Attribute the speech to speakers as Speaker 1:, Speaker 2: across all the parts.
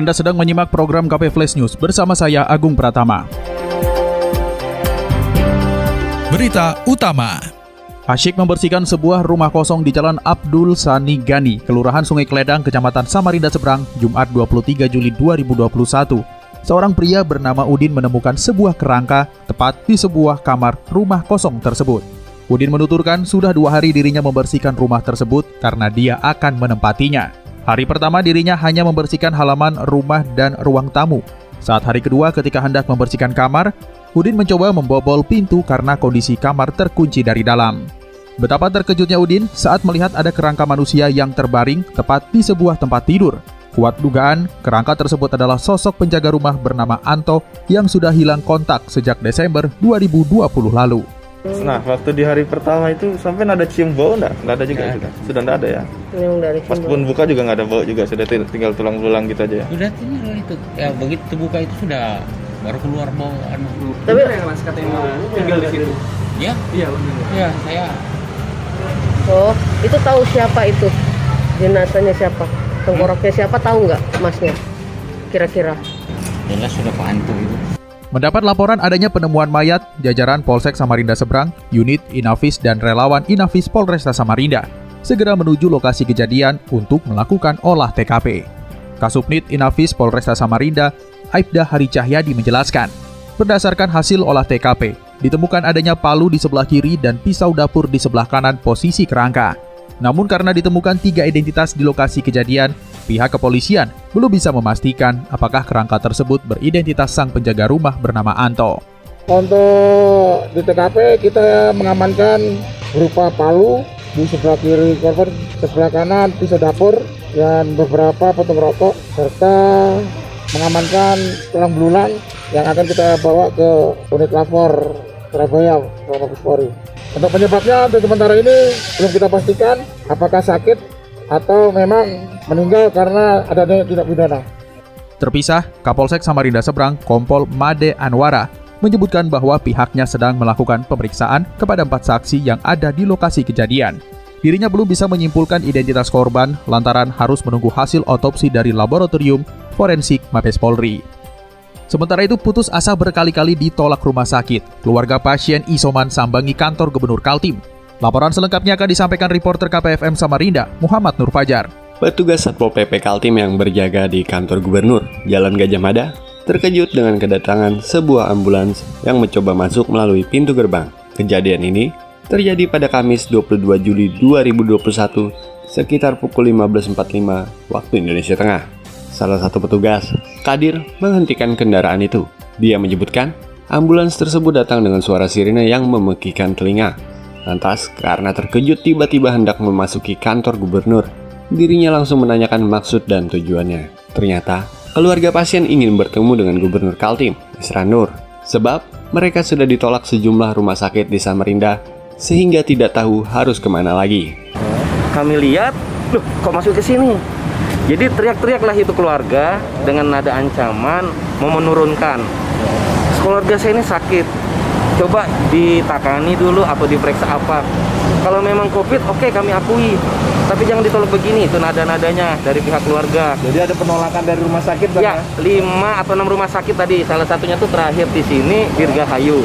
Speaker 1: Anda sedang menyimak program KP Flash News bersama saya Agung Pratama.
Speaker 2: Berita utama.
Speaker 1: Asyik membersihkan sebuah rumah kosong di Jalan Abdul Sani Gani, Kelurahan Sungai Kledang, Kecamatan Samarinda Seberang, Jumat 23 Juli 2021. Seorang pria bernama Udin menemukan sebuah kerangka tepat di sebuah kamar rumah kosong tersebut. Udin menuturkan sudah dua hari dirinya membersihkan rumah tersebut karena dia akan menempatinya. Hari pertama dirinya hanya membersihkan halaman rumah dan ruang tamu. Saat hari kedua ketika hendak membersihkan kamar, Udin mencoba membobol pintu karena kondisi kamar terkunci dari dalam. Betapa terkejutnya Udin saat melihat ada kerangka manusia yang terbaring tepat di sebuah tempat tidur. Kuat dugaan, kerangka tersebut adalah sosok penjaga rumah bernama Anto yang sudah hilang kontak sejak Desember 2020 lalu.
Speaker 3: Nah, waktu di hari pertama itu sampai ada cium bau enggak? Enggak ada juga, sudah. Sudah enggak ada ya.
Speaker 4: Memang dari
Speaker 3: Pas pun buka juga enggak ada bau juga, sudah tinggal tulang belulang gitu aja ya.
Speaker 5: Sudah tinggal itu. Ya begitu buka itu sudah baru keluar bau anu.
Speaker 4: Tapi
Speaker 6: yang mas katanya tinggal di situ.
Speaker 5: Ya?
Speaker 6: Iya benar.
Speaker 5: Ya, saya
Speaker 4: oh, itu tahu siapa itu? Jenazahnya siapa? Tengkoraknya siapa tahu nggak masnya? Kira-kira.
Speaker 5: jelas sudah Pak Anto itu.
Speaker 1: Mendapat laporan adanya penemuan mayat, jajaran Polsek Samarinda Seberang, unit Inavis dan relawan Inavis Polresta Samarinda segera menuju lokasi kejadian untuk melakukan olah TKP. Kasubnit Inavis Polresta Samarinda, Aibda Hari Cahyadi menjelaskan, berdasarkan hasil olah TKP, ditemukan adanya palu di sebelah kiri dan pisau dapur di sebelah kanan posisi kerangka. Namun karena ditemukan tiga identitas di lokasi kejadian, pihak kepolisian belum bisa memastikan apakah kerangka tersebut beridentitas sang penjaga rumah bernama Anto.
Speaker 7: Untuk di TKP kita mengamankan berupa palu di sebelah kiri korban, sebelah kanan pisau dapur dan beberapa potong rokok serta mengamankan tulang belulang yang akan kita bawa ke unit lapor Surabaya Mabes Polri. Untuk penyebabnya untuk sementara ini belum kita pastikan apakah sakit atau memang meninggal karena adanya tindak pidana.
Speaker 1: Terpisah, Kapolsek Samarinda Seberang, Kompol Made Anwara, menyebutkan bahwa pihaknya sedang melakukan pemeriksaan kepada empat saksi yang ada di lokasi kejadian. Dirinya belum bisa menyimpulkan identitas korban lantaran harus menunggu hasil otopsi dari laboratorium forensik Mabes Polri. Sementara itu putus asa berkali-kali ditolak rumah sakit. Keluarga pasien isoman sambangi kantor Gubernur Kaltim. Laporan selengkapnya akan disampaikan reporter KPFM Samarinda, Muhammad Nur Fajar.
Speaker 8: Petugas Satpol PP Kaltim yang berjaga di kantor gubernur Jalan Gajah Mada terkejut dengan kedatangan sebuah ambulans yang mencoba masuk melalui pintu gerbang. Kejadian ini terjadi pada Kamis 22 Juli 2021 sekitar pukul 15.45 waktu Indonesia Tengah. Salah satu petugas, Kadir, menghentikan kendaraan itu. Dia menyebutkan, ambulans tersebut datang dengan suara sirine yang memekikan telinga. Lantas, karena terkejut tiba-tiba hendak memasuki kantor gubernur, dirinya langsung menanyakan maksud dan tujuannya. Ternyata, keluarga pasien ingin bertemu dengan gubernur Kaltim, Isra Nur, sebab mereka sudah ditolak sejumlah rumah sakit di Samarinda sehingga tidak tahu harus ke mana lagi.
Speaker 9: Kami lihat, loh kok masuk ke sini? Jadi teriak-teriaklah itu keluarga dengan nada ancaman mau menurunkan. Keluarga saya ini sakit. Coba ditakani dulu atau diperiksa apa. Kalau memang COVID, oke kami akui. Tapi jangan ditolak begini, itu nada-nadanya dari pihak keluarga.
Speaker 3: Jadi ada penolakan dari rumah sakit Bang,
Speaker 9: Ya, lima atau enam rumah sakit tadi. Salah satunya tuh terakhir di sini, Dirgahayu.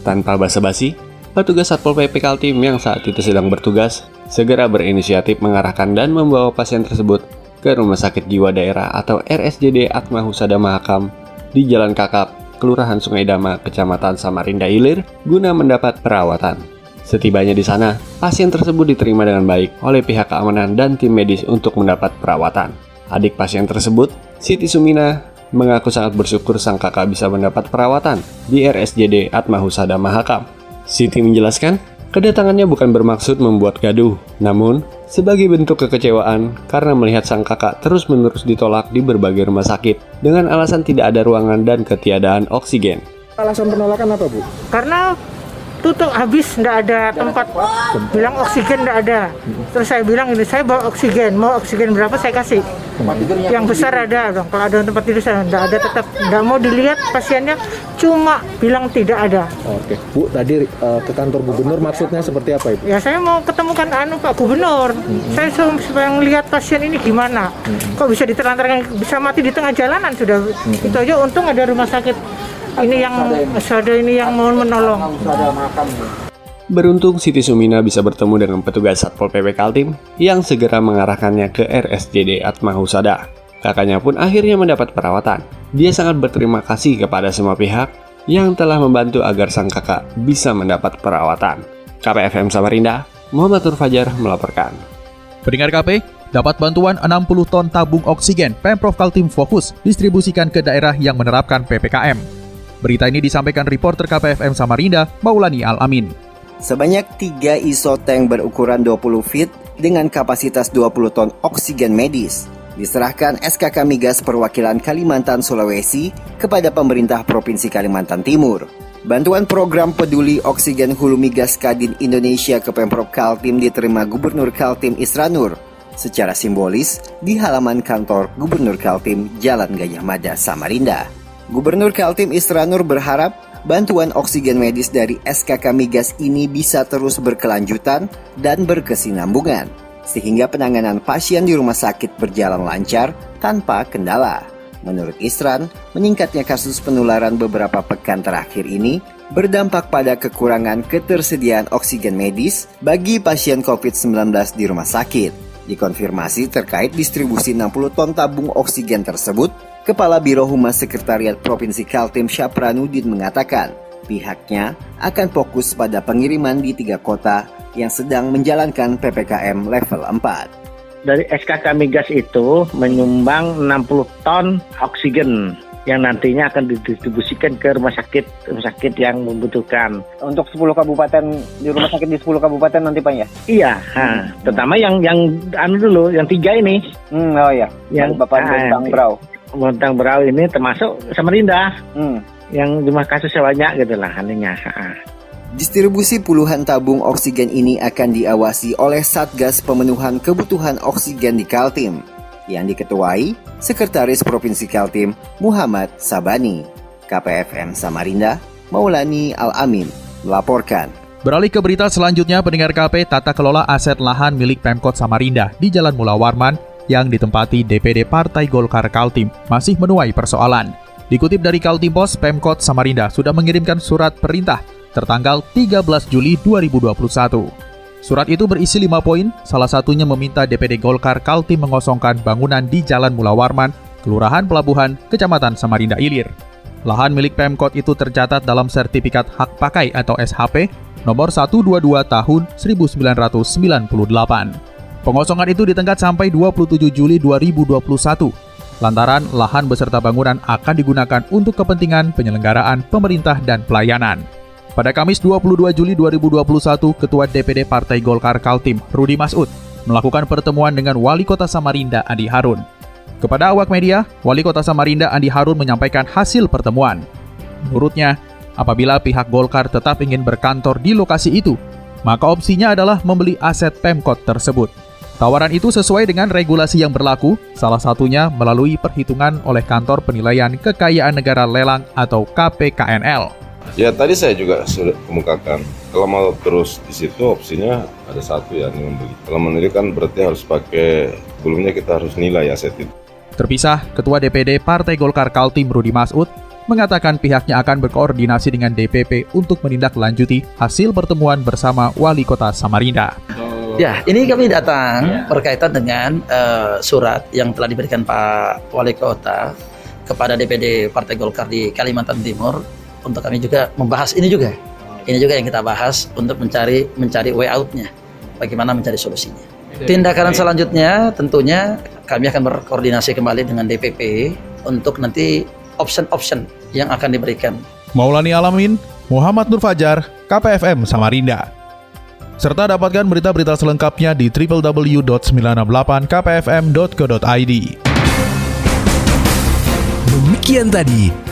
Speaker 8: Tanpa basa-basi, petugas Satpol PP Kaltim yang saat itu sedang bertugas segera berinisiatif mengarahkan dan membawa pasien tersebut ke Rumah Sakit Jiwa Daerah atau RSJD Atma Husada Mahakam di Jalan Kakap, Kelurahan Sungai Dama, Kecamatan Samarinda Ilir, guna mendapat perawatan. Setibanya di sana, pasien tersebut diterima dengan baik oleh pihak keamanan dan tim medis untuk mendapat perawatan. Adik pasien tersebut, Siti Sumina, mengaku sangat bersyukur sang kakak bisa mendapat perawatan di RSJD Atma Husada Mahakam. Siti menjelaskan, kedatangannya bukan bermaksud membuat gaduh, namun sebagai bentuk kekecewaan karena melihat sang kakak terus-menerus ditolak di berbagai rumah sakit dengan alasan tidak ada ruangan dan ketiadaan oksigen.
Speaker 7: Alasan penolakan apa, Bu?
Speaker 10: karena tutup habis nggak ada tempat. Bilang oksigen nggak ada. Terus saya bilang ini saya bawa oksigen. Mau oksigen berapa saya kasih? Yang besar ada dong kalau ada tempat tidur saya nggak ada tetap. Nggak mau dilihat pasiennya cuma bilang tidak ada.
Speaker 11: Oke, Bu, tadi eh, ke kantor gubernur maksudnya seperti apa, Ibu?
Speaker 10: ya saya mau ketemukan anu Pak Gubernur. Saya suruh supaya ngelihat pasien ini gimana. Kok bisa ditelantarkan bisa mati di tengah jalanan sudah. Itu aja untung ada rumah sakit ini yang ada ini yang mau menolong.
Speaker 8: Beruntung Siti Sumina bisa bertemu dengan petugas Satpol PP Kaltim yang segera mengarahkannya ke RSJD Atma Husada. Kakaknya pun akhirnya mendapat perawatan. Dia sangat berterima kasih kepada semua pihak yang telah membantu agar sang kakak bisa mendapat perawatan. KPFM Samarinda, Muhammad Nur Fajar melaporkan.
Speaker 1: Pendengar KP, dapat bantuan 60 ton tabung oksigen Pemprov Kaltim fokus distribusikan ke daerah yang menerapkan PPKM. Berita ini disampaikan reporter KPFM Samarinda, Maulani Al-Amin.
Speaker 12: Sebanyak 3 ISO tank berukuran 20 feet dengan kapasitas 20 ton oksigen medis diserahkan SKK Migas Perwakilan Kalimantan Sulawesi kepada pemerintah Provinsi Kalimantan Timur. Bantuan program peduli oksigen Hulu Migas Kadin Indonesia ke Pemprov Kaltim diterima Gubernur Kaltim Isranur secara simbolis di halaman kantor Gubernur Kaltim Jalan Gajah Mada, Samarinda. Gubernur Kaltim Isranur berharap bantuan oksigen medis dari SKK Migas ini bisa terus berkelanjutan dan berkesinambungan, sehingga penanganan pasien di rumah sakit berjalan lancar tanpa kendala. Menurut Isran, meningkatnya kasus penularan beberapa pekan terakhir ini berdampak pada kekurangan ketersediaan oksigen medis bagi pasien COVID-19 di rumah sakit. Dikonfirmasi terkait distribusi 60 ton tabung oksigen tersebut, Kepala Biro Humas Sekretariat Provinsi Kaltim Syapranudin mengatakan pihaknya akan fokus pada pengiriman di tiga kota yang sedang menjalankan PPKM level 4.
Speaker 13: Dari SKK Migas itu menyumbang 60 ton oksigen yang nantinya akan didistribusikan ke rumah sakit rumah sakit yang membutuhkan.
Speaker 14: Untuk 10 kabupaten di rumah sakit di 10 kabupaten nanti Pak ya?
Speaker 13: Iya, ha. terutama yang yang anu dulu, yang tiga ini.
Speaker 14: Hmm, oh ya.
Speaker 13: Yang
Speaker 14: Bapak
Speaker 13: ah,
Speaker 14: Bontang Brau.
Speaker 13: Bontang Berau ini termasuk Samarinda.
Speaker 14: Hmm.
Speaker 13: Yang jumlah kasusnya banyak gitu lah anunya. ha.
Speaker 12: Distribusi puluhan tabung oksigen ini akan diawasi oleh Satgas Pemenuhan Kebutuhan Oksigen di Kaltim yang diketuai Sekretaris Provinsi Kaltim Muhammad Sabani. KPFM Samarinda, Maulani Al-Amin melaporkan.
Speaker 1: Beralih ke berita selanjutnya, pendengar KP tata kelola aset lahan milik Pemkot Samarinda di Jalan Mula Warman yang ditempati DPD Partai Golkar Kaltim masih menuai persoalan. Dikutip dari Kaltim Pos, Pemkot Samarinda sudah mengirimkan surat perintah tertanggal 13 Juli 2021. Surat itu berisi lima poin, salah satunya meminta DPD Golkar Kaltim mengosongkan bangunan di Jalan Mula Warman, Kelurahan Pelabuhan, Kecamatan Samarinda Ilir. Lahan milik Pemkot itu tercatat dalam sertifikat hak pakai atau SHP nomor 122 tahun 1998. Pengosongan itu ditenggat sampai 27 Juli 2021 lantaran lahan beserta bangunan akan digunakan untuk kepentingan penyelenggaraan pemerintah dan pelayanan. Pada Kamis 22 Juli 2021, Ketua DPD Partai Golkar Kaltim, Rudi Masud, melakukan pertemuan dengan Wali Kota Samarinda, Andi Harun. Kepada awak media, Wali Kota Samarinda, Andi Harun menyampaikan hasil pertemuan. Menurutnya, apabila pihak Golkar tetap ingin berkantor di lokasi itu, maka opsinya adalah membeli aset Pemkot tersebut. Tawaran itu sesuai dengan regulasi yang berlaku, salah satunya melalui perhitungan oleh Kantor Penilaian Kekayaan Negara Lelang atau KPKNL.
Speaker 15: Ya tadi saya juga sudah kemukakan kalau mau terus di situ opsinya ada satu ya ini membeli. Kalau membeli kan berarti harus pakai sebelumnya kita harus nilai aset itu.
Speaker 1: Terpisah, Ketua DPD Partai Golkar Kaltim Rudi Masud mengatakan pihaknya akan berkoordinasi dengan DPP untuk menindaklanjuti hasil pertemuan bersama Wali Kota Samarinda.
Speaker 16: Ya, ini kami datang berkaitan dengan eh, surat yang telah diberikan Pak Wali Kota kepada DPD Partai Golkar di Kalimantan Timur untuk kami juga membahas ini juga. Ini juga yang kita bahas untuk mencari mencari way out-nya. Bagaimana mencari solusinya. Tindakan selanjutnya tentunya kami akan berkoordinasi kembali dengan DPP untuk nanti option-option yang akan diberikan.
Speaker 1: Maulani Alamin, Muhammad Nur Fajar, KPFM Samarinda. Serta dapatkan berita-berita selengkapnya di www.968kpfm.co.id.
Speaker 2: Demikian tadi